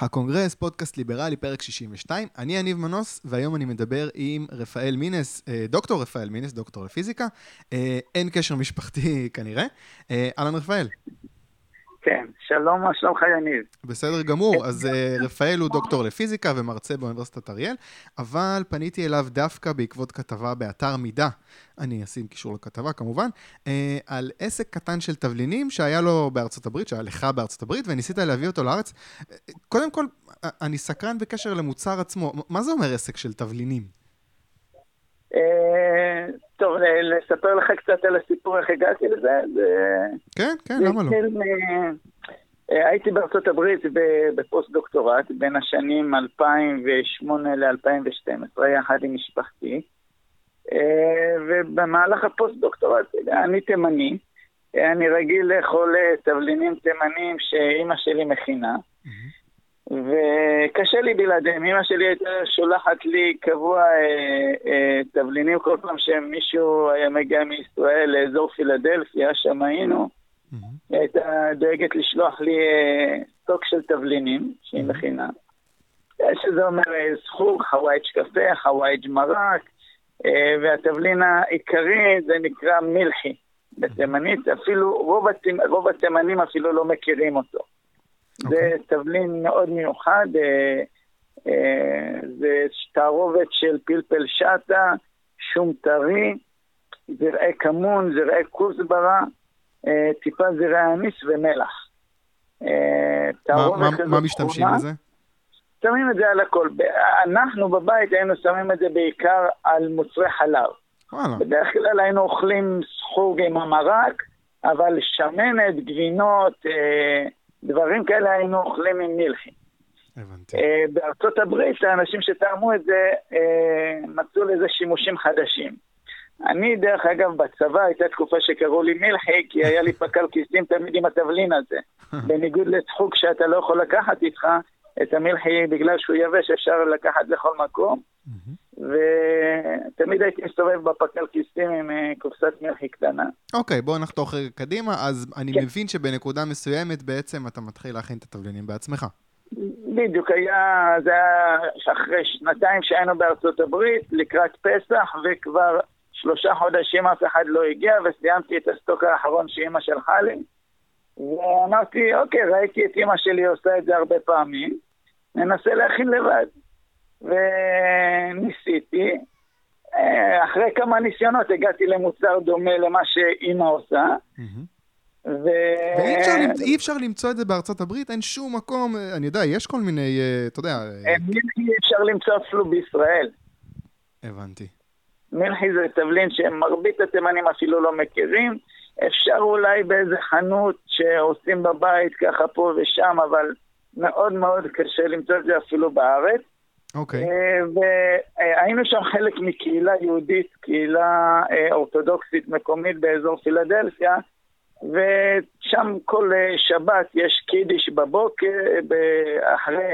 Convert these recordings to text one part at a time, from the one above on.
הקונגרס, פודקאסט ליברלי, פרק 62. אני יניב מנוס, והיום אני מדבר עם רפאל מינס, אה, דוקטור רפאל מינס, דוקטור לפיזיקה. אה, אין קשר משפחתי כנראה. אה, אהלן רפאל. כן, שלום, מה שלומך יניב? בסדר גמור, אז uh, רפאל הוא דוקטור לפיזיקה ומרצה באוניברסיטת אריאל, אבל פניתי אליו דווקא בעקבות כתבה באתר מידע, אני אשים קישור לכתבה כמובן, uh, על עסק קטן של תבלינים שהיה לו בארצות הברית, שהיה לך בארצות הברית, וניסית להביא אותו לארץ. Uh, קודם כל, אני סקרן בקשר למוצר עצמו, מה זה אומר עסק של תבלינים? טוב, לספר לך קצת על הסיפור, איך הגעתי לזה? כן, כן, למה לא? אה, הייתי בארצות הברית בפוסט דוקטורט בין השנים 2008 ל-2012, יחד עם משפחתי. אה, ובמהלך הפוסט דוקטורט, אני תימני, אני רגיל לאכול תבלינים תימנים שאימא שלי מכינה. Mm-hmm. וקשה לי בלעדיהם. אמא שלי הייתה שולחת לי קבוע אה, אה, תבלינים כל פעם שמישהו היה מגיע מישראל לאזור פילדלפיה, שם היינו. Mm-hmm. היא הייתה דואגת לשלוח לי אה, סטוק של תבלינים שהיא. מכינה. שזה אומר אה, סחוג, חווייג' קפה, חווייג' מרק, אה, והתבלין העיקרי זה נקרא מלחי בתימנית, אפילו רוב התימנים אפילו לא מכירים אותו. Okay. זה אוקיי. תבלין מאוד מיוחד, אה, אה, זה תערובת של פלפל שטה, שום טרי, זרעי כמון, זרעי כוסברה, אה, טיפה זרעי אניס ומלח. אה, מה, מה, מה משתמשים בזה? שמים את זה על הכל. אנחנו בבית היינו שמים את זה בעיקר על מוצרי חלב. וואלה. בדרך כלל היינו אוכלים סחוג עם המרק, אבל שמנת, גבינות, אה, דברים כאלה היינו אוכלים עם מלחי. הבנתי. Uh, בארצות הברית, האנשים שטעמו את זה uh, מצאו לזה שימושים חדשים. אני, דרך אגב, בצבא הייתה תקופה שקראו לי מלחי, כי היה לי פקל כיסים תמיד עם התבלין הזה. בניגוד לצחוק שאתה לא יכול לקחת איתך, את המלחי, בגלל שהוא יבש, אפשר לקחת לכל מקום. ותמיד הייתי מסתובב בפקל כיסים עם אה, קופסת מלחי קטנה. אוקיי, okay, בואו נחתוך קדימה. אז אני כן. מבין שבנקודה מסוימת בעצם אתה מתחיל להכין את התבלינים בעצמך. בדיוק, היה, זה היה אחרי שנתיים שהיינו בארצות הברית, לקראת פסח, וכבר שלושה חודשים אף אחד לא הגיע, וסיימתי את הסטוק האחרון שאימא שלחה לי. ואמרתי, אוקיי, ראיתי את אימא שלי עושה את זה הרבה פעמים, ננסה להכין לבד. וניסיתי. אה, אחרי כמה ניסיונות הגעתי למוצר דומה למה שאימא עושה. ו... ואי אפשר, אי אפשר למצוא את זה בארצות הברית? אין שום מקום, אה, אני יודע, יש כל מיני, אה, אתה יודע... מלחי אפשר למצוא אפילו בישראל. הבנתי. מלחי זה תבלין שמרבית התימנים אפילו לא מכירים. אפשר אולי באיזה חנות שעושים בבית ככה פה ושם, אבל מאוד מאוד קשה למצוא את זה אפילו בארץ. אוקיי. Okay. אה, והיינו שם חלק מקהילה יהודית, קהילה אה, אורתודוקסית מקומית באזור פילדלפיה, ושם כל אה, שבת יש קידיש בבוקר, אחרי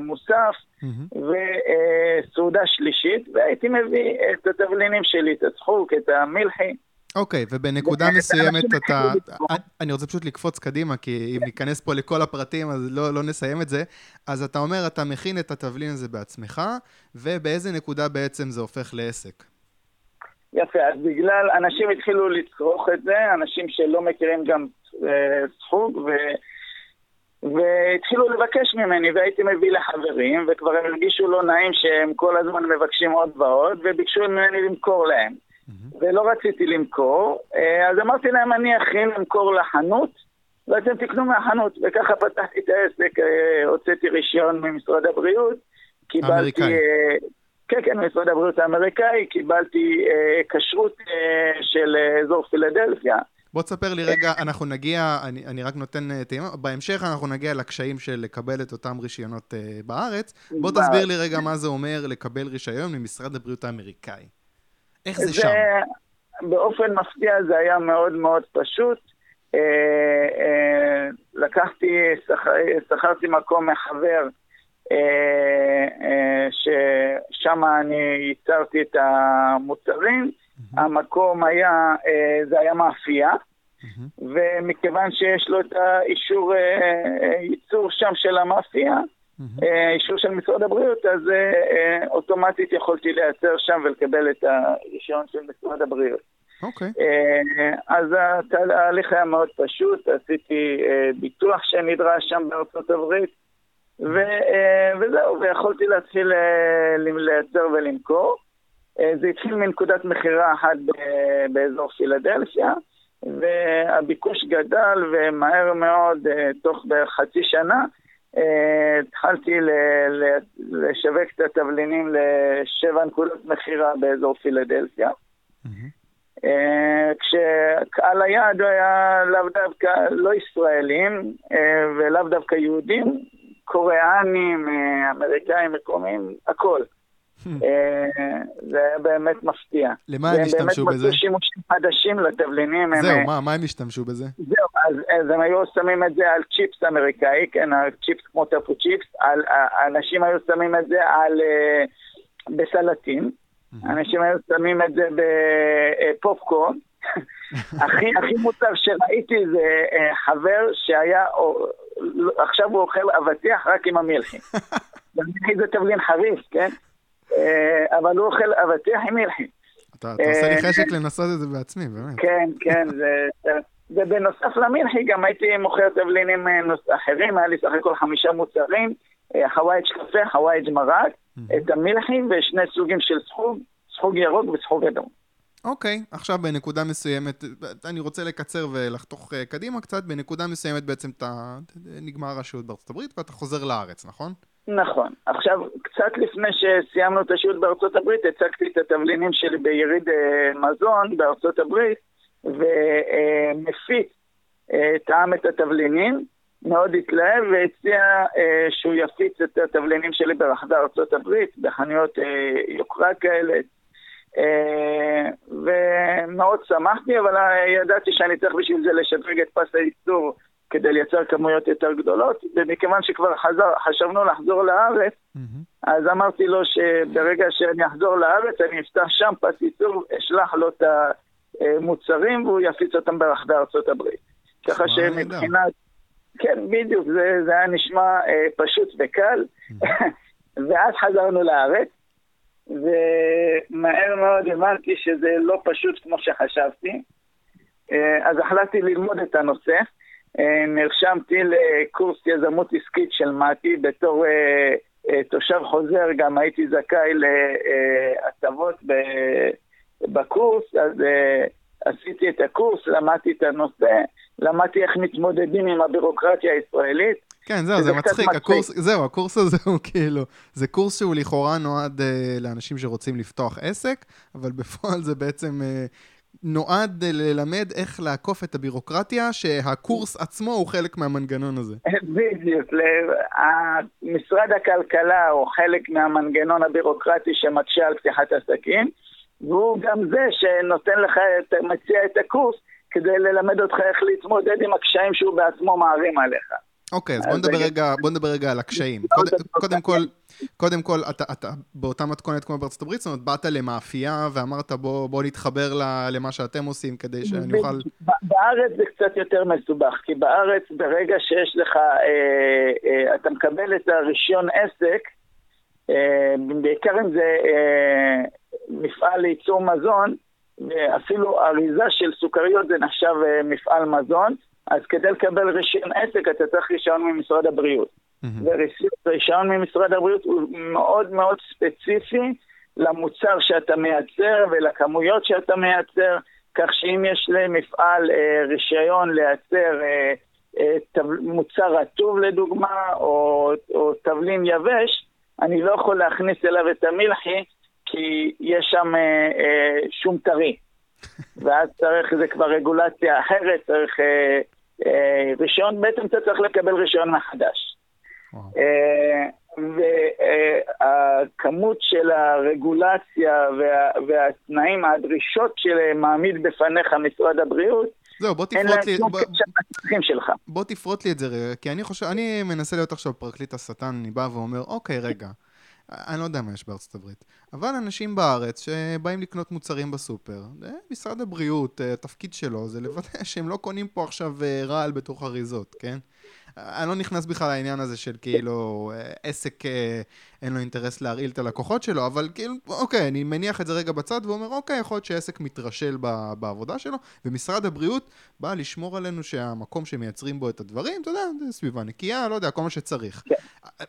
מוסף, mm-hmm. וסעודה שלישית, והייתי מביא את התבלינים שלי, את הצחוק, את המלחי. אוקיי, okay, ובנקודה מסוימת אתה... אני רוצה פשוט לקפוץ קדימה, כי אם ניכנס פה לכל הפרטים, אז לא, לא נסיים את זה. אז אתה אומר, אתה מכין את התבלין הזה בעצמך, ובאיזה נקודה בעצם זה הופך לעסק? יפה, אז בגלל, אנשים התחילו לצרוך את זה, אנשים שלא מכירים גם אה, ו... והתחילו לבקש ממני, והייתי מביא לחברים, וכבר הם הרגישו לא נעים שהם כל הזמן מבקשים עוד ועוד, וביקשו ממני למכור להם. Mm-hmm. ולא רציתי למכור, אה, אז אמרתי להם, אני אכין למכור לחנות, ואתם תקנו מהחנות. וככה פתחתי את העסק, אה, הוצאתי רישיון ממשרד הבריאות, קיבלתי... אמריקאי. אה, כן, כן, ממשרד הבריאות האמריקאי, קיבלתי כשרות של אזור פילדלפיה. בוא תספר לי רגע, אנחנו נגיע, אני, אני רק נותן טעימה, בהמשך אנחנו נגיע לקשיים של לקבל את אותם רישיונות בארץ. בוא תסביר לי רגע מה זה אומר לקבל רישיון ממשרד הבריאות האמריקאי. איך זה, זה שם? באופן מפתיע זה היה מאוד מאוד פשוט. אה, אה, לקחתי, שכרתי מקום מחבר, אה, אה, ששם אני ייצרתי את המוצרים. Mm-hmm. המקום היה, אה, זה היה מאפייה. Mm-hmm. ומכיוון שיש לו את האישור אה, אה ייצור שם של המאפייה, אישור של משרד הבריאות, אז אה, אוטומטית יכולתי לייצר שם ולקבל את הרישיון של משרד הבריאות. אוקיי. אז התהליך היה מאוד פשוט, עשיתי ביטוח שנדרש שם בארצות הברית, וזהו, ויכולתי להתחיל לייצר ולמכור. זה התחיל מנקודת מכירה אחת באזור פילדלפיה. והביקוש גדל, ומהר מאוד, אה, תוך בערך חצי שנה, אה, התחלתי לשווק את התבלינים לשבע נקודות מכירה באזור פילדלפיה. אה, כשקהל היעד היה לאו דווקא לא ישראלים ולאו דווקא יהודים, קוריאנים, אמריקאים, מקומיים, הכל. אה, זה היה באמת מפתיע. למה הם השתמשו בזה? והם באמת מצאו שימושים חדשים לתבלינים. זהו, מה, מה הם השתמשו בזה? זהו, אז, אז הם היו שמים את זה על צ'יפס אמריקאי, כן, צ'יפס כמו טפו צ'יפס, על, אנשים היו שמים את זה על, אה, בסלטים, אנשים היו שמים את זה בפופקורן. הכי, הכי מוצר שראיתי זה חבר שהיה, עכשיו הוא אוכל אבטיח רק עם המלחי. זה תבלין חריף, כן? אה, אבל הוא אוכל אבטיח עם מלחי. אתה עושה לי חשק לנסות את זה בעצמי, באמת. כן, כן, ובנוסף למלחי גם הייתי מוכר תבלינים אה, אחרים, היה לי סך הכל חמישה מוצרים, אה, חווייג' קפה, חווייג' מרק, את המלחי ושני סוגים של סחוג, סחוג ירוק וסחוג אדום. אוקיי, okay, עכשיו בנקודה מסוימת, אני רוצה לקצר ולחתוך קדימה קצת, בנקודה מסוימת בעצם אתה נגמר הרשות בארצות הברית ואתה חוזר לארץ, נכון? נכון. עכשיו, קצת לפני שסיימנו את השהות בארצות הברית, הצגתי את התבלינים שלי ביריד אה, מזון בארצות הברית, ומפיץ אה, טעם את התבלינים, מאוד התלהב והציע אה, שהוא יפיץ את התבלינים שלי ברחבי ארצות הברית, בחנויות יוקרה כאלה. ומאוד שמחתי, אבל ידעתי שאני צריך בשביל זה לשדרג את פס הייצור כדי לייצר כמויות יותר גדולות, ומכיוון שכבר חזר, חשבנו לחזור לארץ, mm-hmm. אז אמרתי לו שברגע שאני אחזור לארץ, אני אפתח שם פס ייצור, אשלח לו את המוצרים והוא יפיץ אותם ברחבי ארצות הברית. ככה שמבחינת... כן, בדיוק, זה, זה היה נשמע אה, פשוט וקל. ואז חזרנו לארץ, ומהר מאוד הבנתי שזה לא פשוט כמו שחשבתי. אה, אז החלטתי ללמוד את הנושא. אה, נרשמתי לקורס יזמות עסקית של מתי בתור אה, אה, תושב חוזר, גם הייתי זכאי להטבות בקורס, אז עשיתי את הקורס, למדתי את הנושא, למדתי איך מתמודדים עם הבירוקרטיה הישראלית. כן, זהו, זה מצחיק, הקורס, זהו, הקורס הזה הוא כאילו, זה קורס שהוא לכאורה נועד uh, לאנשים שרוצים לפתוח עסק, אבל בפועל זה בעצם uh, נועד ללמד איך לעקוף את הבירוקרטיה, שהקורס עצמו הוא חלק מהמנגנון הזה. בדיוק. משרד הכלכלה הוא חלק מהמנגנון הבירוקרטי שמקשה על פתיחת עסקים, והוא גם זה שנותן לך, מציע את הקורס כדי ללמד אותך איך להתמודד עם הקשיים שהוא בעצמו מערים עליך. אוקיי, אז בוא נדבר רגע, בוא נדבר רגע על הקשיים. קודם, קודם כל, קודם כל, אתה, אתה באותה מתכונת כמו בארצות הברית, זאת אומרת, באת למאפייה ואמרת בוא, בוא נתחבר למה שאתם עושים כדי שאני אוכל... בארץ זה קצת יותר מסובך, כי בארץ ברגע שיש לך, אה, אה, אתה מקבל את הרישיון עסק, אה, בעיקר אם זה אה, מפעל לייצור מזון, אפילו אריזה של סוכריות זה נחשב אה, מפעל מזון, אז כדי לקבל רישיון עסק אתה צריך רישיון ממשרד הבריאות. ורישיון ממשרד הבריאות הוא מאוד מאוד ספציפי למוצר שאתה מייצר ולכמויות שאתה מייצר, כך שאם יש למפעל אה, רישיון לייצר אה, אה, מוצר רטוב לדוגמה, או, או תבלין יבש, אני לא יכול להכניס אליו את המלחי, כי יש שם אה, אה, שום טרי. ואז צריך, זה כבר רגולציה אחרת, צריך אה, אה, רישיון, בעצם אתה צריך לקבל רישיון מחדש. אה, והכמות של הרגולציה והתנאים, הדרישות שמעמיד בפניך משרד הבריאות, זהו, בוא תפרוט לי... בוא, שלך. בוא תפרוט לי את זה רגע, כי אני חושב, אני מנסה להיות עכשיו פרקליט השטן, אני בא ואומר, אוקיי, רגע, אני לא יודע מה יש בארצות הברית, אבל אנשים בארץ שבאים לקנות מוצרים בסופר, אה, משרד הבריאות, התפקיד שלו זה לוודא שהם לא קונים פה עכשיו רעל בתוך אריזות, כן? אני לא נכנס בכלל לעניין הזה של כאילו עסק אין לו אינטרס להרעיל את הלקוחות שלו, אבל כאילו, אוקיי, אני מניח את זה רגע בצד ואומר, אוקיי, יכול להיות שעסק מתרשל בעבודה שלו, ומשרד הבריאות בא לשמור עלינו שהמקום שמייצרים בו את הדברים, אתה יודע, סביבה נקייה, לא יודע, כל מה שצריך. כן.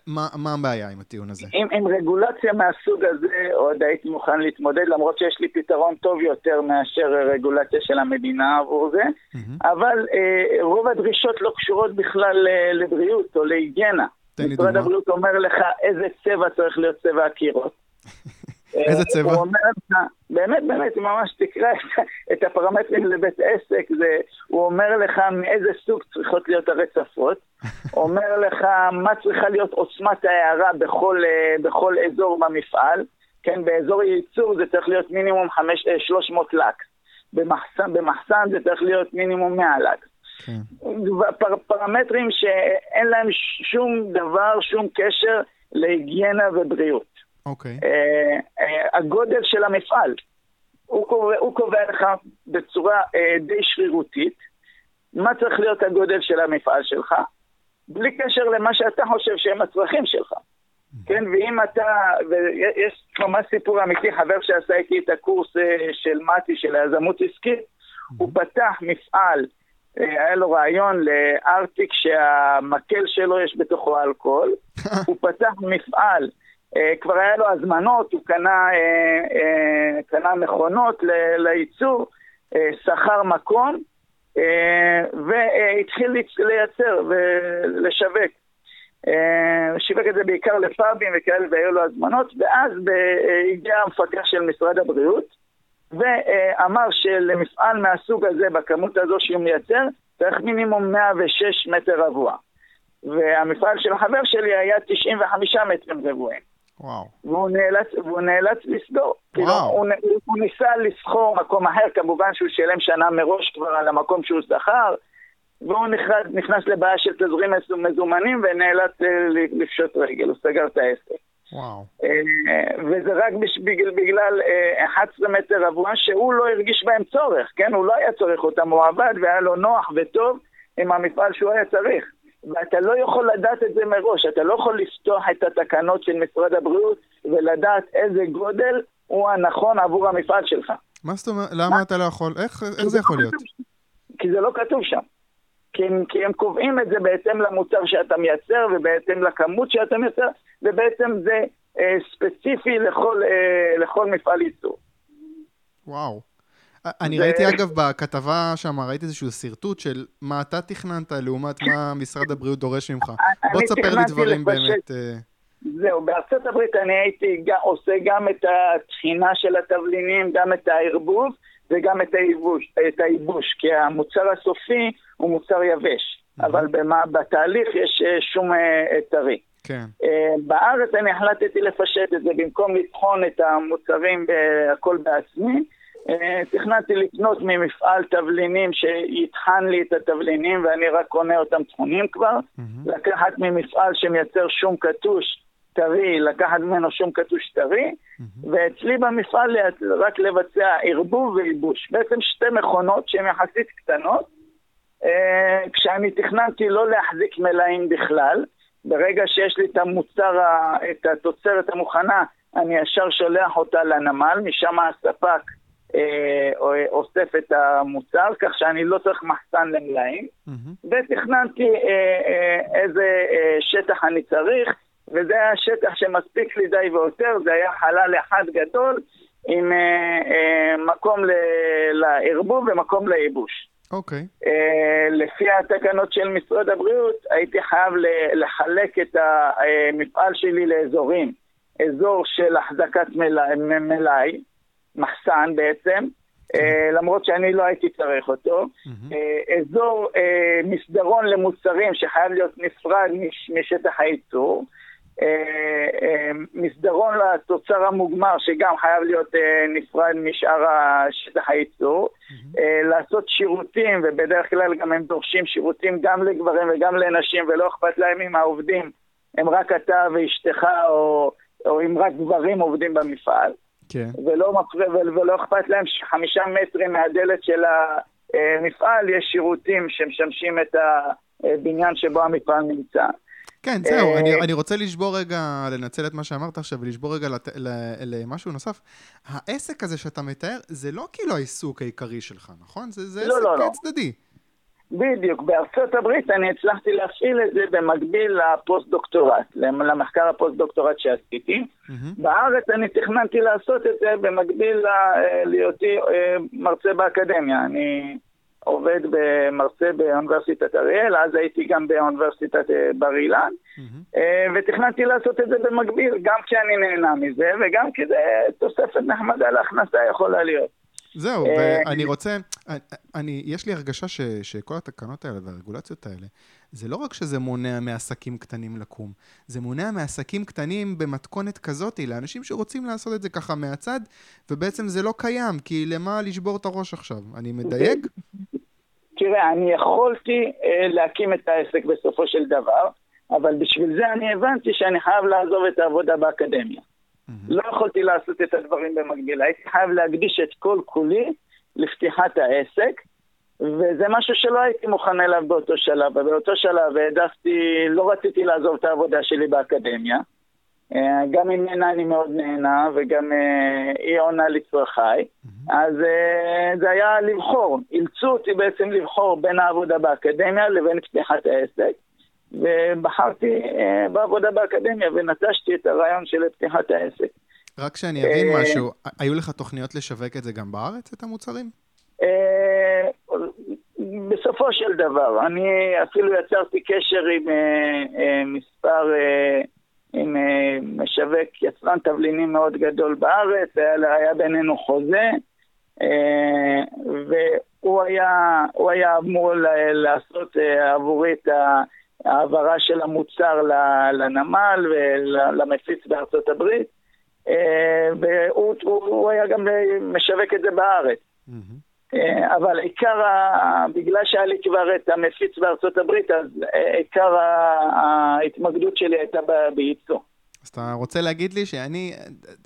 מה, מה הבעיה עם הטיעון הזה? עם, עם רגולציה מהסוג הזה עוד הייתי מוכן להתמודד, למרות שיש לי פתרון טוב יותר מאשר רגולציה של המדינה עבור זה, mm-hmm. אבל אה, רוב הדרישות לא קשורות בכלל אה, לבריאות או להיגיינה. תן לי דוגמה. משרד הבריאות אומר לך איזה צבע צריך להיות צבע הקירות. איזה צבע? הוא אומר לך, באמת, באמת, ממש תקרא את הפרמטרים לבית עסק, זה, הוא אומר לך מאיזה סוג צריכות להיות הרצפות, אומר לך מה צריכה להיות עוצמת ההערה בכל, אה, בכל אזור במפעל, כן, באזור ייצור זה צריך להיות מינימום 5, 300 לקס, במחסן, במחסן זה צריך להיות מינימום 100 לקס. כן. פר, פרמטרים שאין להם שום דבר, שום קשר להיגיינה ובריאות. אוקיי. אה, אה, הגודל של המפעל, הוא קובע, הוא קובע לך בצורה אה, די שרירותית מה צריך להיות הגודל של המפעל שלך, בלי קשר למה שאתה חושב שהם הצרכים שלך. כן, ואם אתה, ויש ממש סיפור אמיתי, חבר שעשה איתי את הקורס אה, של מתי, של היזמות עסקית, הוא פתח מפעל היה לו רעיון לארטיק שהמקל שלו יש בתוכו אלכוהול. הוא פתח מפעל, אה, כבר היה לו הזמנות, הוא קנה, אה, אה, קנה מכונות לייצור, שכר מקום, והתחיל לייצר ולשווק. שיווק את זה בעיקר לפאבים וכאלה, והיו לו הזמנות, ואז הגיע המפקח של משרד הבריאות, ואמר שלמפעל מהסוג הזה, בכמות הזו שהוא מייצר, צריך מינימום 106 מטר רבוע. והמפעל של החבר שלי היה 95 מטרים רבועים. וואו. והוא נאלץ, והוא נאלץ לסגור. כאילו. הוא, הוא ניסה לסחור מקום אחר, כמובן שהוא שילם שנה מראש כבר על המקום שהוא שכר, והוא נכנס, נכנס לבעיה של תזרים מזומנים ונאלץ אה, לפשוט רגל, הוא סגר את העסק. וואו. אה, וזה רק בגלל, בגלל 11 אה, מטר רבוע שהוא לא הרגיש בהם צורך, כן? הוא לא היה צורך אותם, הוא עבד והיה לו נוח וטוב עם המפעל שהוא היה צריך. ואתה לא יכול לדעת את זה מראש, אתה לא יכול לפתוח את התקנות של משרד הבריאות ולדעת איזה גודל הוא הנכון עבור המפעל שלך. מה זאת אומרת? למה אתה לא יכול? איך, איך זה יכול להיות? כי זה לא כתוב שם. כי הם, כי הם קובעים את זה בהתאם למוצר שאתה מייצר ובהתאם לכמות שאתה מייצר, ובעצם זה אה, ספציפי לכל, אה, לכל מפעל ייצור. וואו. אני ראיתי אגב בכתבה שם, ראיתי איזשהו שרטוט של מה אתה תכננת לעומת מה משרד הבריאות דורש ממך. בוא תספר לי דברים באמת... אה, זהו, בארצות הברית אני הייתי עושה גם את התחינה של התבלינים, גם את הערבוב וגם את הייבוש, את הייבוש, כי המוצר הסופי הוא מוצר יבש, אבל במה, בתהליך יש אה, שום אה, טרי. כן. בארץ אני החלטתי לפשט את זה, במקום לטחון את המוצרים הכל בעצמי, אה, תכננתי לקנות ממפעל תבלינים שיטחן לי את התבלינים ואני רק קונה אותם טחונים כבר, mm-hmm. לקחת ממפעל שמייצר שום קטוש טרי, לקחת ממנו שום קטוש טרי, mm-hmm. ואצלי במפעל רק לבצע ערבוב וייבוש. בעצם שתי מכונות שהן יחסית קטנות, אה, כשאני תכננתי לא להחזיק מלאים בכלל, ברגע שיש לי את המוצר, את התוצרת המוכנה, אני ישר שולח אותה לנמל, משם הספק אה, אוסף את המוצר, כך שאני לא צריך מחסן למלאים, mm-hmm. ותכננתי אה, אה, איזה שטח אני צריך, וזה היה שטח שמספיק לי די ויותר, זה היה חלל אחד גדול עם מקום לערבוב ומקום לייבוש. אוקיי. Okay. לפי התקנות של משרד הבריאות, הייתי חייב לחלק את המפעל שלי לאזורים. אזור של החזקת מלאי, מחסן בעצם, אה, למרות שאני לא הייתי צריך אותו. אה, אזור אה, מסדרון למוצרים שחייב להיות נפרד משטח הייצור. מסדרון לתוצר המוגמר שגם חייב להיות נפרד משאר שטח הייצור. לעשות שירותים, ובדרך כלל גם הם דורשים שירותים גם לגברים וגם לנשים, ולא אכפת להם אם העובדים הם רק אתה ואשתך, או, או אם רק גברים עובדים במפעל. כן. ולא, ולא אכפת להם שחמישה מטרים מהדלת של המפעל יש שירותים שמשמשים את הבניין שבו המפעל נמצא. כן, זהו, אני, אני רוצה לשבור רגע, לנצל את מה שאמרת עכשיו ולשבור רגע לת, למשהו נוסף. העסק הזה שאתה מתאר, זה לא כאילו העיסוק העיקרי שלך, נכון? זה, זה לא, עסק לא, לא. צדדי. בדיוק, בארצות הברית אני הצלחתי להפעיל את זה במקביל לפוסט-דוקטורט, למחקר הפוסט-דוקטורט שעשיתי. Mm-hmm. בארץ אני תכננתי לעשות את זה במקביל להיותי מרצה באקדמיה. אני עובד במרצה באוניברסיטת אריאל, אז הייתי גם באוניברסיטת בר אילן, mm-hmm. ותכננתי לעשות את זה במקביל, גם כי אני נהנה מזה, וגם כי זה תוספת נחמדה להכנסה יכולה להיות. זהו, אה, ואני רוצה, אני, יש לי הרגשה ש, שכל התקנות האלה והרגולציות האלה, זה לא רק שזה מונע מעסקים קטנים לקום, זה מונע מעסקים קטנים במתכונת כזאת, לאנשים שרוצים לעשות את זה ככה מהצד, ובעצם זה לא קיים, כי למה לשבור את הראש עכשיו? אני מדייק? תראה, אני יכולתי אה, להקים את העסק בסופו של דבר, אבל בשביל זה אני הבנתי שאני חייב לעזוב את העבודה באקדמיה. Mm-hmm. לא יכולתי לעשות את הדברים במקביל, הייתי חייב להקדיש את כל כולי לפתיחת העסק, וזה משהו שלא הייתי מוכן אליו באותו שלב. ובאותו שלב העדפתי, לא רציתי לעזוב את העבודה שלי באקדמיה. אה, גם ממנה אני מאוד נהנה, וגם אה, היא עונה לצרכיי. Mm-hmm. אז אה, זה היה לבחור, אילצו אותי בעצם לבחור בין העבודה באקדמיה לבין פתיחת העסק. ובחרתי בעבודה באקדמיה ונטשתי את הרעיון של פתיחת העסק. רק שאני אבין משהו, היו לך תוכניות לשווק את זה גם בארץ, את המוצרים? בסופו של דבר, אני אפילו יצרתי קשר עם מספר, עם uh, משווק יצרן תבלינים מאוד גדול בארץ, היה, היה בינינו חוזה, uh, והוא היה, היה אמור לעשות uh, עבורי את ה... העברה של המוצר לנמל ולמפיץ בארצות הברית, אה, והוא היה גם משווק את זה בארץ. אה, אבל עיקר, בגלל שהיה לי כבר את המפיץ בארצות הברית, אז אה, עיקר ההתמקדות שלי הייתה בייצוא. אז אתה רוצה להגיד לי שאני,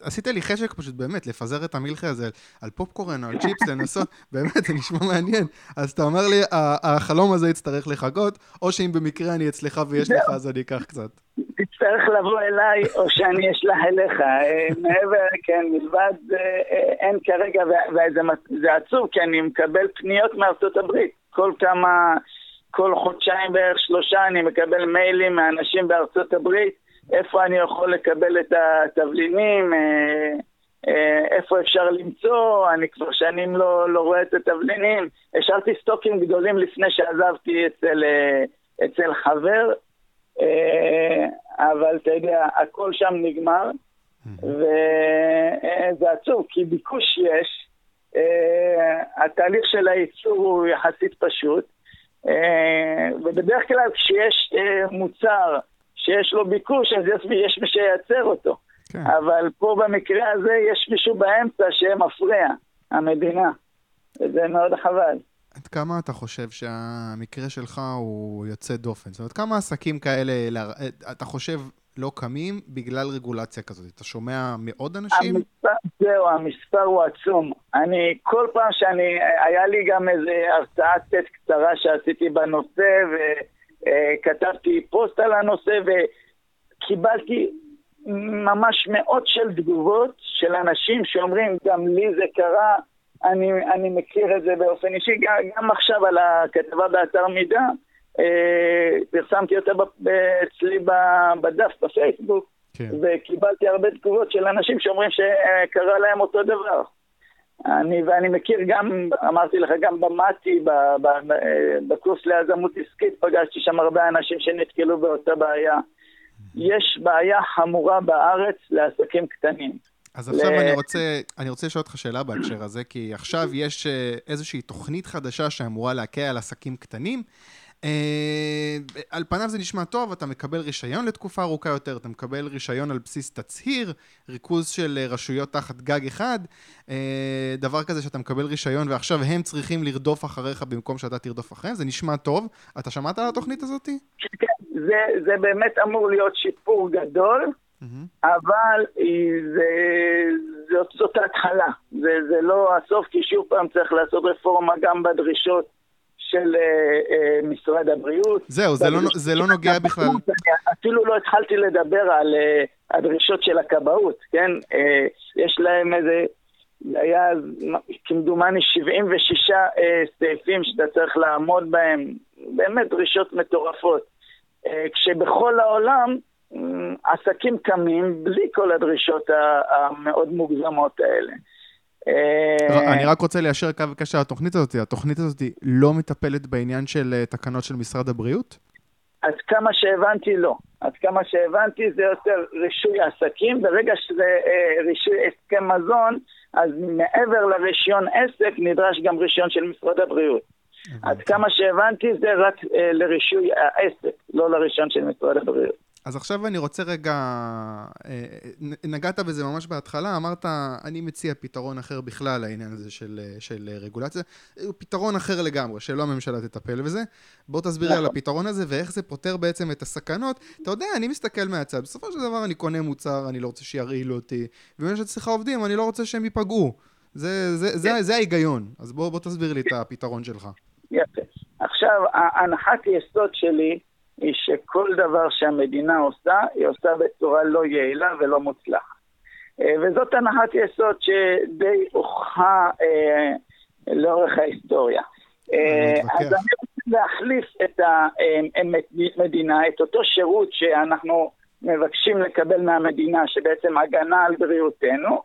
עשית לי חשק פשוט באמת לפזר את המלחה הזה על פופקורן או על צ'יפס, לנסות, באמת, זה נשמע מעניין. אז אתה אומר לי, החלום הזה יצטרך לחכות, או שאם במקרה אני אצלך ויש לך, אז אני אקח קצת. תצטרך לבוא אליי, או שאני אשלח אליך. אה, מעבר, כן, מלבד, אה, אה, אין כרגע, וזה עצוב, כי אני מקבל פניות מארצות הברית. כל כמה, כל חודשיים בערך, שלושה, אני מקבל מיילים מאנשים בארצות הברית. איפה אני יכול לקבל את התבלינים, איפה אפשר למצוא, אני כבר שנים לא, לא רואה את התבלינים. השארתי סטוקים גדולים לפני שעזבתי אצל, אצל חבר, אבל אתה יודע, הכל שם נגמר, וזה עצוב, כי ביקוש יש, התהליך של הייצור הוא יחסית פשוט, ובדרך כלל כשיש מוצר שיש לו ביקוש, אז יש, יש מי שייצר אותו. כן. אבל פה במקרה הזה יש מישהו באמצע שמפריע, המדינה. וזה מאוד חבל. עד כמה אתה חושב שהמקרה שלך הוא יוצא דופן? זאת אומרת, כמה עסקים כאלה, אתה חושב, לא קמים בגלל רגולציה כזאת? אתה שומע מעוד אנשים? המספר, זהו, המספר הוא עצום. אני, כל פעם שאני, היה לי גם איזו הרצאת ט' קצרה שעשיתי בנושא, ו... אה, פוסט על הנושא וקיבלתי ממש מאות של תגובות של אנשים שאומרים, גם לי זה קרה, אני, אני מכיר את זה באופן אישי, גם, גם עכשיו על הכתבה באתר מידע, אה, פרסמתי אותה אצלי בדף בפייסבוק, כן. וקיבלתי הרבה תגובות של אנשים שאומרים שקרה להם אותו דבר. אני, ואני מכיר גם, אמרתי לך, גם במט"י, בקורס ליזמות עסקית, פגשתי שם הרבה אנשים שנתקלו באותה בעיה. יש בעיה חמורה בארץ לעסקים קטנים. אז עכשיו. אני רוצה, אני רוצה לשאול אותך שאלה בהקשר הזה, כי עכשיו יש אה, איזושהי תוכנית חדשה שאמורה להקל על עסקים קטנים. אה, על פניו זה נשמע טוב, אתה מקבל רישיון לתקופה ארוכה יותר, אתה מקבל רישיון על בסיס תצהיר, ריכוז של אה, רשויות תחת גג אחד, דבר כזה שאתה מקבל רישיון ועכשיו הם צריכים לרדוף אחריך במקום שאתה תרדוף אחריהם, זה נשמע טוב. אתה שמעת על התוכנית הזאת? כן, זה, זה באמת אמור להיות שיפור גדול, mm-hmm. אבל זה, זאת, זאת ההתחלה, זה, זה לא הסוף, כי שוב פעם צריך לעשות רפורמה גם בדרישות. של משרד הבריאות. זהו, זה לא, זה לא נוגע בכלל. אפילו לא התחלתי לדבר על הדרישות של הכבאות, כן? יש להם איזה... היה כמדומני 76 סעיפים שאתה צריך לעמוד בהם, באמת דרישות מטורפות. כשבכל העולם עסקים קמים בלי כל הדרישות המאוד מוגזמות האלה. אה, אני רק רוצה ליישר קו בקשר לתוכנית הזאת. התוכנית הזאת לא מטפלת בעניין של אה, תקנות של משרד הבריאות? עד כמה שהבנתי, לא. עד כמה שהבנתי, זה יותר רישוי עסקים. ברגע שזה אה, רישוי הסכם מזון, אז מעבר לרישיון עסק, נדרש גם רישיון של משרד הבריאות. עד כמה שהבנתי, זה רק אה, לרישוי העסק, לא לרישיון של משרד הבריאות. אז עכשיו אני רוצה רגע, אה, נגעת בזה ממש בהתחלה, אמרת, אני מציע פתרון אחר בכלל לעניין הזה של, אה, של רגולציה, פתרון אחר לגמרי, שלא הממשלה תטפל בזה. בוא תסביר לי על נכון. הפתרון הזה ואיך זה פותר בעצם את הסכנות. אתה יודע, אני מסתכל מהצד, בסופו של דבר אני קונה מוצר, אני לא רוצה שירעילו אותי, יש אצלך עובדים, אני לא רוצה שהם ייפגעו. זה, זה, זה, זה, זה ההיגיון, אז בוא, בוא תסביר לי את הפתרון שלך. יפה. עכשיו, הנחת יסוד שלי, היא שכל דבר שהמדינה עושה, היא עושה בצורה לא יעילה ולא מוצלחת. אה, וזאת הנחת יסוד שדי הוכחה אה, לאורך ההיסטוריה. אה, אז אני רוצה להחליף את המדינה, את אותו שירות שאנחנו מבקשים לקבל מהמדינה, שבעצם הגנה על בריאותנו,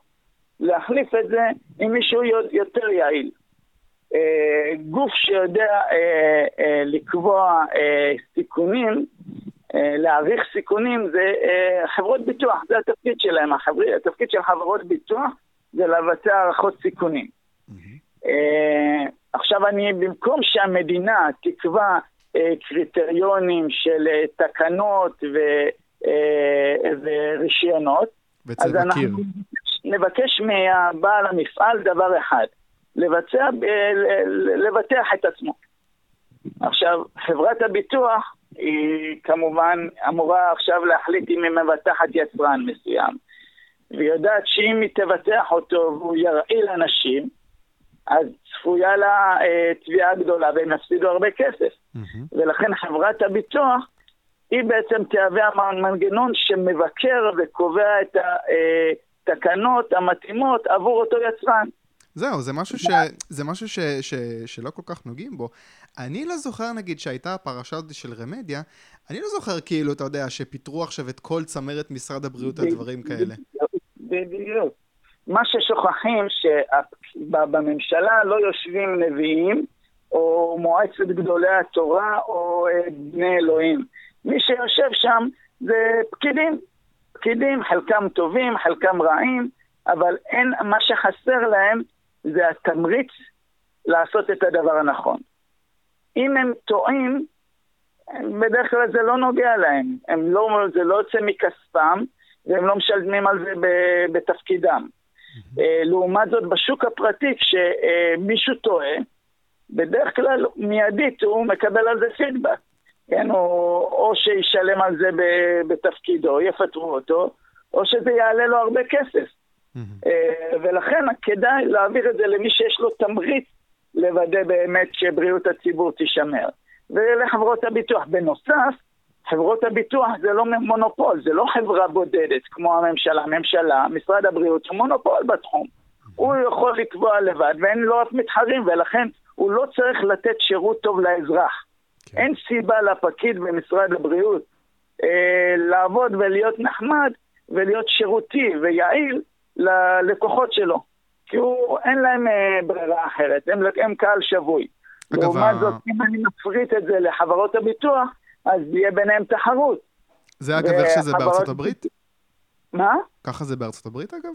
להחליף את זה עם מישהו יותר יעיל. אה, גוף שיודע אה, אה, לקבוע סיכונים, להעריך סיכונים, זה חברות ביטוח, זה התפקיד שלהם. התפקיד של חברות ביטוח זה לבצע הערכות סיכונים. עכשיו אני, במקום שהמדינה תקבע קריטריונים של תקנות ו, ורישיונות, אז אנחנו נבקש מבעל המפעל דבר אחד, לבצע, לבטח את עצמו. עכשיו, חברת הביטוח היא כמובן אמורה עכשיו להחליט אם היא מבטחת יצרן מסוים, והיא יודעת שאם היא תבטח אותו והוא ירעיל אנשים, אז צפויה לה אה, תביעה גדולה והם יפסידו הרבה כסף. Mm-hmm. ולכן חברת הביטוח היא בעצם תהווה המנגנון שמבקר וקובע את התקנות אה, המתאימות עבור אותו יצרן. זהו, זה משהו, ש... זה משהו ש... ש... שלא כל כך נוגעים בו. אני לא זוכר, נגיד, שהייתה הפרשה הזאת של רמדיה, אני לא זוכר, כאילו, אתה יודע, שפיטרו עכשיו את כל צמרת משרד הבריאות על דברים כאלה. בדיוק. מה ששוכחים, שבממשלה לא יושבים נביאים, או מועצת גדולי התורה, או אה, בני אלוהים. מי שיושב שם זה פקידים. פקידים, חלקם טובים, חלקם רעים, אבל אין, מה שחסר להם זה התמריץ לעשות את הדבר הנכון. אם הם טועים, בדרך כלל זה לא נוגע להם. הם לא, זה לא יוצא מכספם, והם לא משלמים על זה בתפקידם. אה, לעומת זאת, בשוק הפרטי, כשמישהו טועה, בדרך כלל מיידית הוא מקבל על זה פידבק. כן, או, או שישלם על זה בתפקידו, יפטרו אותו, או שזה יעלה לו הרבה כסף. אה, ולכן כדאי להעביר את זה למי שיש לו תמריץ לוודא באמת שבריאות הציבור תישמר. ולחברות הביטוח. בנוסף, חברות הביטוח זה לא מונופול, זה לא חברה בודדת כמו הממשלה. הממשלה, משרד הבריאות הוא מונופול בתחום. הוא יכול לקבוע לבד ואין לו אף מתחרים, ולכן הוא לא צריך לתת שירות טוב לאזרח. כן. אין סיבה לפקיד במשרד הבריאות אה, לעבוד ולהיות נחמד ולהיות שירותי ויעיל ללקוחות שלו. כי הוא, אין להם אה, ברירה אחרת, הם, הם קהל שבוי. לעומת זאת, אם אני מפריט את זה לחברות הביטוח, אז יהיה ביניהם תחרות. זה אגב איך שזה בארצות הברית? מה? ככה זה בארצות הברית אגב?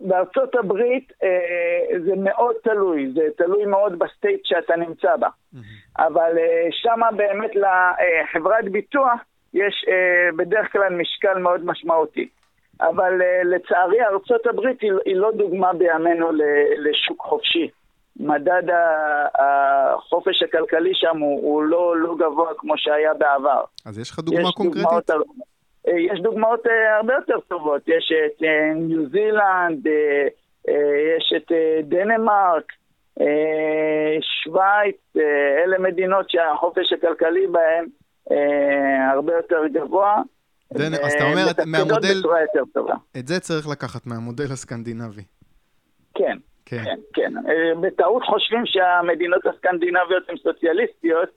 בארצות הברית אה, זה מאוד תלוי, זה תלוי מאוד ב state שאתה נמצא בה. Mm-hmm. אבל אה, שמה באמת לחברת ביטוח יש אה, בדרך כלל משקל מאוד משמעותי. אבל uh, לצערי ארצות הברית היא, היא לא דוגמה בימינו לשוק חופשי. מדד החופש הכלכלי שם הוא, הוא לא, לא גבוה כמו שהיה בעבר. אז יש לך דוגמה יש קונקרטית? דוגמאות, אה, יש דוגמאות uh, הרבה יותר טובות. יש את ניו זילנד, יש את דנמרק, שווייץ, אלה מדינות שהחופש הכלכלי בהן הרבה יותר גבוה. זה, אז אתה אומר, מהמודל... את זה צריך לקחת מהמודל הסקנדינבי. כן, כן, כן. כן. בטעות חושבים שהמדינות הסקנדינביות הן סוציאליסטיות,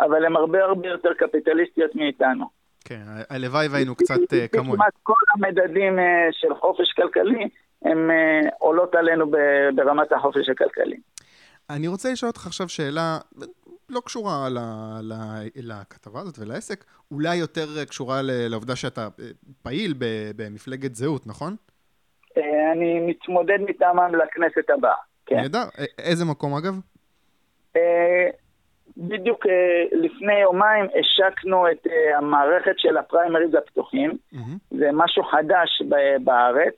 אבל הן הרבה הרבה יותר קפיטליסטיות מאיתנו. כן, הלוואי והיינו קצת כמוהם. כמעט כל המדדים של חופש כלכלי, הן עולות עלינו ברמת החופש הכלכלי. אני רוצה לשאול אותך עכשיו שאלה לא קשורה לכתבה הזאת ולעסק, אולי יותר קשורה לעובדה שאתה פעיל במפלגת זהות, נכון? אני מתמודד מטעמם לכנסת הבאה, כן. נהדר. איזה מקום אגב? בדיוק לפני יומיים השקנו את המערכת של הפריימריז הפתוחים. זה משהו חדש בארץ.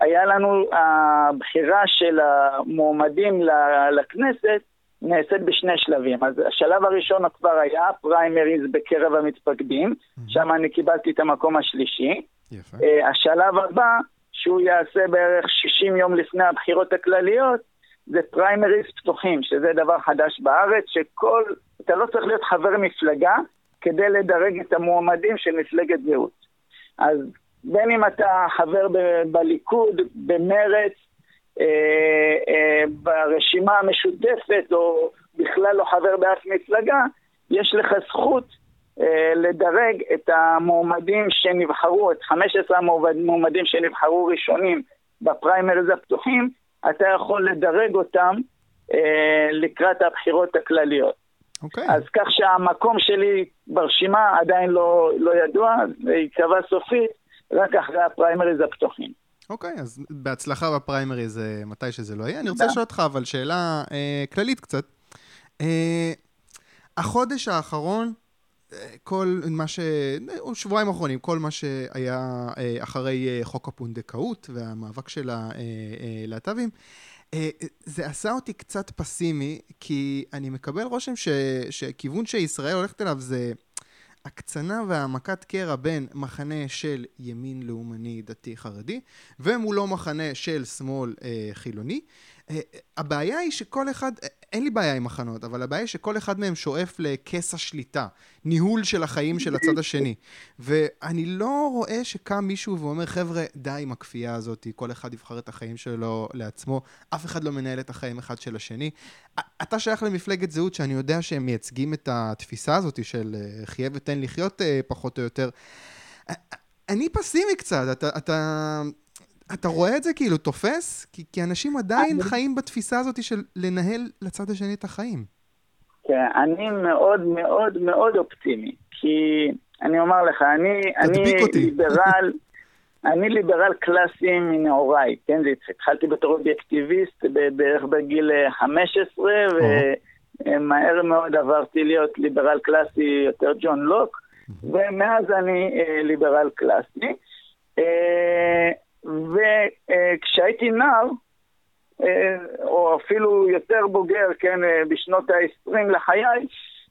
היה לנו, הבחירה של המועמדים לכנסת נעשית בשני שלבים. אז השלב הראשון כבר היה פריימריז בקרב המתפקדים, שם אני קיבלתי את המקום השלישי. יפה. השלב הבא, שהוא יעשה בערך 60 יום לפני הבחירות הכלליות, זה פריימריז פתוחים, שזה דבר חדש בארץ, שכל, אתה לא צריך להיות חבר מפלגה כדי לדרג את המועמדים של מפלגת זהות. אז בין אם אתה חבר ב- בליכוד, במרץ, ברשימה המשותפת, או בכלל לא חבר באף מפלגה, יש לך זכות אה, לדרג את המועמדים שנבחרו, את 15 המועמדים שנבחרו ראשונים בפריימריז הפתוחים, אתה יכול לדרג אותם אה, לקראת הבחירות הכלליות. Okay. אוקיי. אז כך שהמקום שלי ברשימה עדיין לא, לא ידוע, זה ייקבע סופית רק אחרי הפריימריז הפתוחים. אוקיי, okay, אז בהצלחה בפריימריז מתי שזה לא יהיה. אני רוצה לשאול אותך אבל שאלה אה, כללית קצת. אה, החודש האחרון, כל מה ש... שבועיים אחרונים, כל מה שהיה אחרי חוק הפונדקאות והמאבק של הלהט"בים, זה עשה אותי קצת פסימי, כי אני מקבל רושם ש... שכיוון שישראל הולכת אליו זה הקצנה והעמקת קרע בין מחנה של ימין לאומני דתי חרדי, ומולו מחנה של שמאל אה, חילוני. אה, הבעיה היא שכל אחד, אין לי בעיה עם מחנות, אבל הבעיה היא שכל אחד מהם שואף לכס השליטה, ניהול של החיים של הצד השני. ואני לא רואה שקם מישהו ואומר, חבר'ה, די עם הכפייה הזאת, כל אחד יבחר את החיים שלו לעצמו, אף אחד לא מנהל את החיים אחד של השני. אתה שייך למפלגת זהות שאני יודע שהם מייצגים את התפיסה הזאת של אה, חיה ותן לחיות אה, פחות או יותר. אני פסימי קצת, אתה... אתה... אתה רואה את זה כאילו תופס? כי, כי אנשים עדיין אני... חיים בתפיסה הזאת של לנהל לצד השני את החיים. כן, אני מאוד מאוד מאוד אופטימי. כי אני אומר לך, אני, אני. ליברל, אני ליברל קלאסי מנעוריי, כן? התחלתי בתור אובייקטיביסט בערך בגיל 15, ומהר מאוד עברתי להיות ליברל קלאסי יותר ג'ון לוק, ומאז אני אה, ליברל קלאסי. וכשהייתי נער, אה, או אפילו יותר בוגר, כן, אה, בשנות ה-20 לחיי,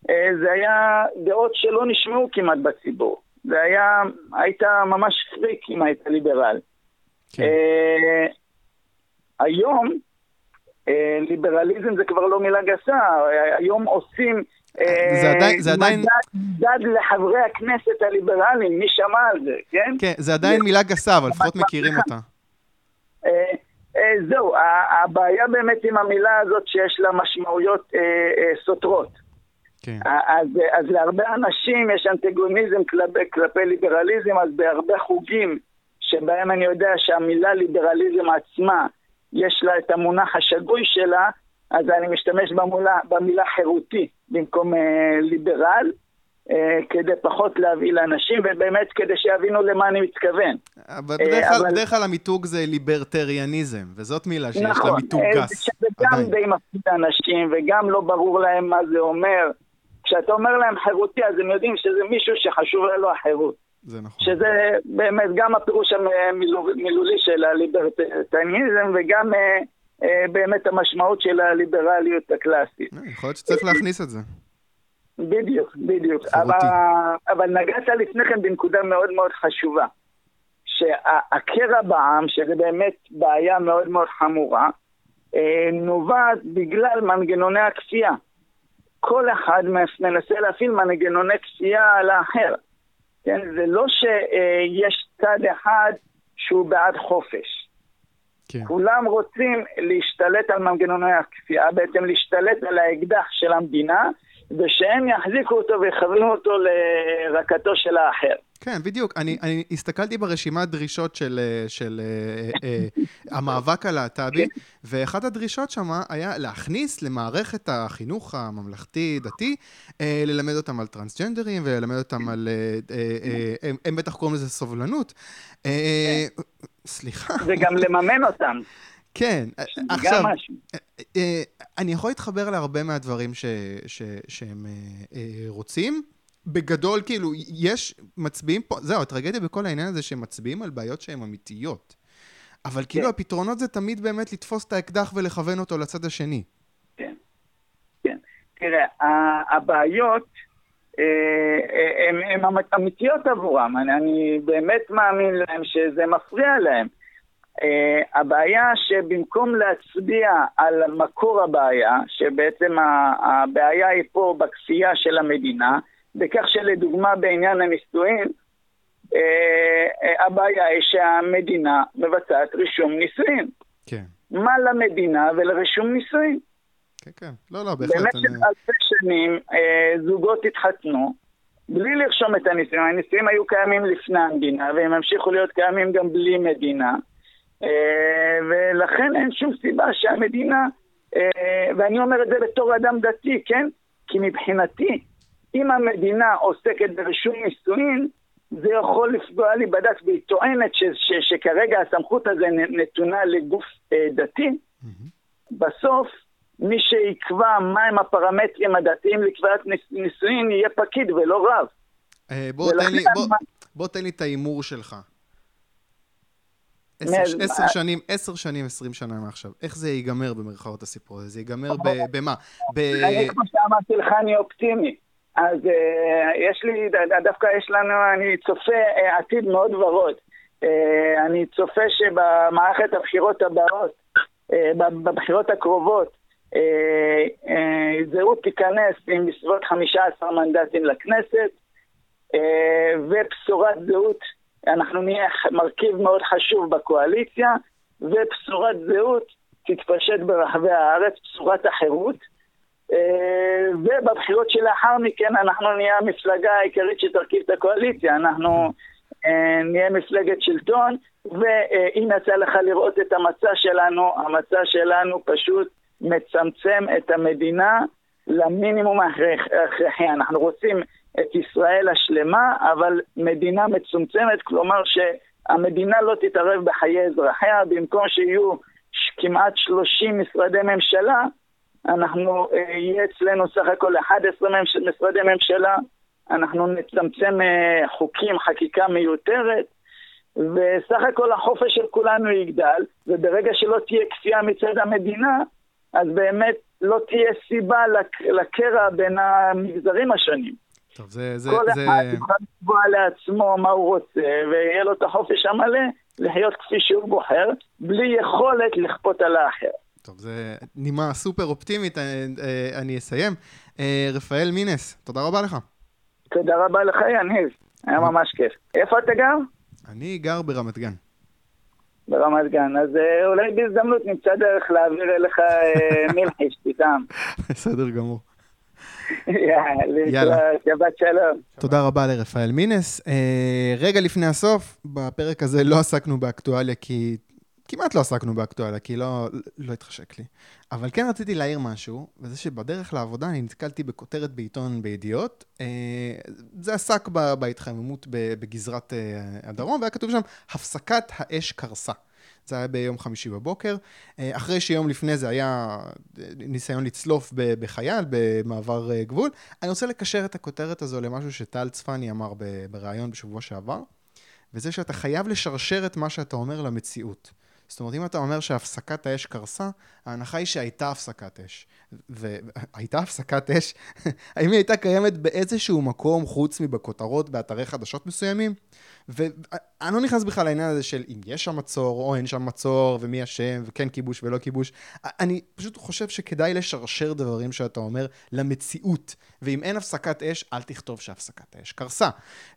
אה, זה היה דעות שלא נשמעו כמעט בציבור. זה היה, היית ממש פריק אם היית ליברל. כן. היום, ליברליזם זה כבר לא מילה גסה, היום עושים זה עדיין, זה עדיין... מדד לחברי הכנסת הליברליים, מי שמע על זה, כן? כן, זה עדיין מילה גסה, אבל לפחות מכירים אותה. אה, אה, זהו, הבעיה באמת עם המילה הזאת שיש לה משמעויות אה, סותרות. כן. אז, אז להרבה אנשים יש אנטגוניזם כלפי, כלפי ליברליזם, אז בהרבה חוגים שבהם אני יודע שהמילה ליברליזם עצמה, יש לה את המונח השגוי שלה, אז אני משתמש במילה חירותי במקום אה, ליברל, אה, כדי פחות להביא לאנשים, ובאמת כדי שיבינו למה אני מתכוון. אבל בדרך כלל, אבל... בדרך כלל המיתוג זה ליברטריאניזם, וזאת מילה שיש נכון, לה מיתוג גס. נכון, זה גם די מפחיד אנשים, וגם לא ברור להם מה זה אומר. כשאתה אומר להם חירותי, אז הם יודעים שזה מישהו שחשוב לו החירות. זה נכון. שזה באמת גם הפירוש המילולי של הליברטריאניזם, וגם... אה, אה, באמת המשמעות של הליברליות הקלאסית. אה, יכול להיות שצריך להכניס את זה. בדיוק, בדיוק. אבל, אבל נגעת לפני כן בנקודה מאוד מאוד חשובה. שהקרע בעם, שזה באמת בעיה מאוד מאוד חמורה, נובעת בגלל מנגנוני הכפייה. כל אחד מנסה להפעיל מנגנוני כפייה על האחר. כן? זה לא שיש צד אחד שהוא בעד חופש. כן. כולם רוצים להשתלט על מנגנוני הכפייה, בעצם להשתלט על האקדח של המדינה, ושהם יחזיקו אותו ויכוונו אותו לרקתו של האחר. כן, בדיוק. אני, אני הסתכלתי ברשימת דרישות של, אה, של אה, אה, המאבק הלהט"בי, ואחת הדרישות שם היה להכניס למערכת החינוך הממלכתי-דתי, ללמד אותם על טרנסג'נדרים וללמד אותם על... הם, הם בטח קוראים לזה סובלנות. סליחה. וגם לממן אותם. כן, עכשיו, אני יכול להתחבר להרבה מהדברים ש, ש, שהם רוצים. בגדול, כאילו, יש, מצביעים פה, זהו, הטרגדיה בכל העניין הזה שהם מצביעים על בעיות שהן אמיתיות. אבל כן. כאילו הפתרונות זה תמיד באמת לתפוס את האקדח ולכוון אותו לצד השני. כן, כן. תראה, הבעיות הן אה, אמיתיות עבורם, אני, אני באמת מאמין להם שזה מפריע להם. Uh, הבעיה שבמקום להצביע על מקור הבעיה, שבעצם הבעיה היא פה בכפייה של המדינה, בכך שלדוגמה בעניין הנישואין, אה, אה, הבעיה היא שהמדינה מבצעת רישום נישואין. כן. מה למדינה ולרישום נישואין? כן, כן. לא, לא, בהחלט. במשך אני... אלפי שנים אה, זוגות התחתנו בלי לרשום את הנישואין. הנישואין היו קיימים לפני המדינה, והם המשיכו להיות קיימים גם בלי מדינה. ולכן אין שום סיבה שהמדינה, ואני אומר את זה בתור אדם דתי, כן? כי מבחינתי, אם המדינה עוסקת ברישום נישואין, זה יכול לפגוע לי בדת, והיא טוענת ש, ש, שכרגע הסמכות הזו נתונה לגוף אה, דתי. Mm-hmm. בסוף, מי שיקבע מהם הפרמטרים הדתיים לקביעת נישואין יהיה פקיד ולא רב. אה, בוא, תן לי, בוא, מה... בוא תן לי את ההימור שלך. עשר, עשר שנים, עשר שנים, עשרים שנה מעכשיו. איך זה ייגמר במרכאות הסיפור הזה? זה ייגמר במה? ב... אני, כמו שאמרתי לך, אני אופטימי. אז uh, יש לי, דווקא יש לנו, אני צופה uh, עתיד מאוד ורוד. Uh, אני צופה שבמערכת הבחירות הבאות, בבחירות הקרובות, זהות תיכנס עם בסביבות 15 מנדטים לכנסת, ובשורת זהות, אנחנו נהיה מרכיב מאוד חשוב בקואליציה, ובשורת זהות תתפשט ברחבי הארץ, בשורת החירות. אה, ובבחירות שלאחר מכן אנחנו נהיה המפלגה העיקרית שתרכיב את הקואליציה. אנחנו אה, נהיה מפלגת שלטון, ואם יצא לך לראות את המצע שלנו, המצע שלנו פשוט מצמצם את המדינה למינימום ההכרחי. אנחנו רוצים את ישראל השלמה, אבל מדינה מצומצמת, כלומר שהמדינה לא תתערב בחיי אזרחיה, במקום שיהיו כמעט 30 משרדי ממשלה, אנחנו, אה, יהיה אצלנו סך הכל 11 משרדי ממשלה, אנחנו נצמצם אה, חוקים, חקיקה מיותרת, וסך הכל החופש של כולנו יגדל, וברגע שלא תהיה כפייה מצד המדינה, אז באמת לא תהיה סיבה לקרע בין המגזרים השונים. טוב, זה... זה כל זה... אחד יוכל לקבוע לעצמו מה הוא רוצה, ויהיה לו את החופש המלא לחיות כפי שהוא בוחר, בלי יכולת לכפות על האחר. טוב, זה נימה סופר אופטימית, אני, אה, אה, אני אסיים. אה, רפאל מינס, תודה רבה לך. תודה רבה לך, יניב. היה ממש כיף. איפה אתה גר? אני גר ברמת גן. ברמת גן, אז אולי בהזדמנות נמצא דרך להעביר אליך מלחי שתטעם. בסדר גמור. יאללה, שבת שלום. תודה רבה לרפאל מינס. רגע לפני הסוף, בפרק הזה לא עסקנו באקטואליה כי כמעט לא עסקנו באקטואליה, כי לא, לא התחשק לי. אבל כן רציתי להעיר משהו, וזה שבדרך לעבודה אני נתקלתי בכותרת בעיתון בידיעות. אה, זה עסק בהתחממות בגזרת אה, הדרום, והיה כתוב שם, הפסקת האש קרסה. זה היה ביום חמישי בבוקר. אה, אחרי שיום לפני זה היה ניסיון לצלוף בחייל במעבר גבול. אני רוצה לקשר את הכותרת הזו למשהו שטל צפני אמר בריאיון בשבוע שעבר, וזה שאתה חייב לשרשר את מה שאתה אומר למציאות. זאת אומרת, אם אתה אומר שהפסקת האש קרסה, ההנחה היא שהייתה הפסקת אש. והייתה הפסקת אש? האם היא הייתה קיימת באיזשהו מקום חוץ מבכותרות באתרי חדשות מסוימים? ואני לא נכנס בכלל לעניין הזה של אם יש שם מצור או אין שם מצור, ומי אשם, וכן כיבוש ולא כיבוש. אני פשוט חושב שכדאי לשרשר דברים שאתה אומר למציאות. ואם אין הפסקת אש, אל תכתוב שהפסקת האש קרסה.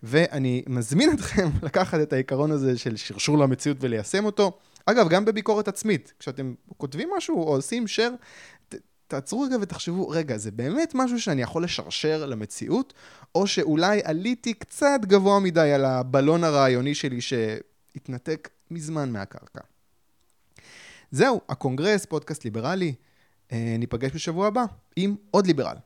ואני מזמין אתכם לקחת את העיקרון הזה של שרשור למציאות וליישם אותו. אגב, גם בביקורת עצמית, כשאתם כותבים משהו או עושים share, תעצרו רגע ותחשבו, רגע, זה באמת משהו שאני יכול לשרשר למציאות, או שאולי עליתי קצת גבוה מדי על הבלון הרעיוני שלי שהתנתק מזמן מהקרקע. זהו, הקונגרס, פודקאסט ליברלי. אה, ניפגש בשבוע הבא עם עוד ליברל.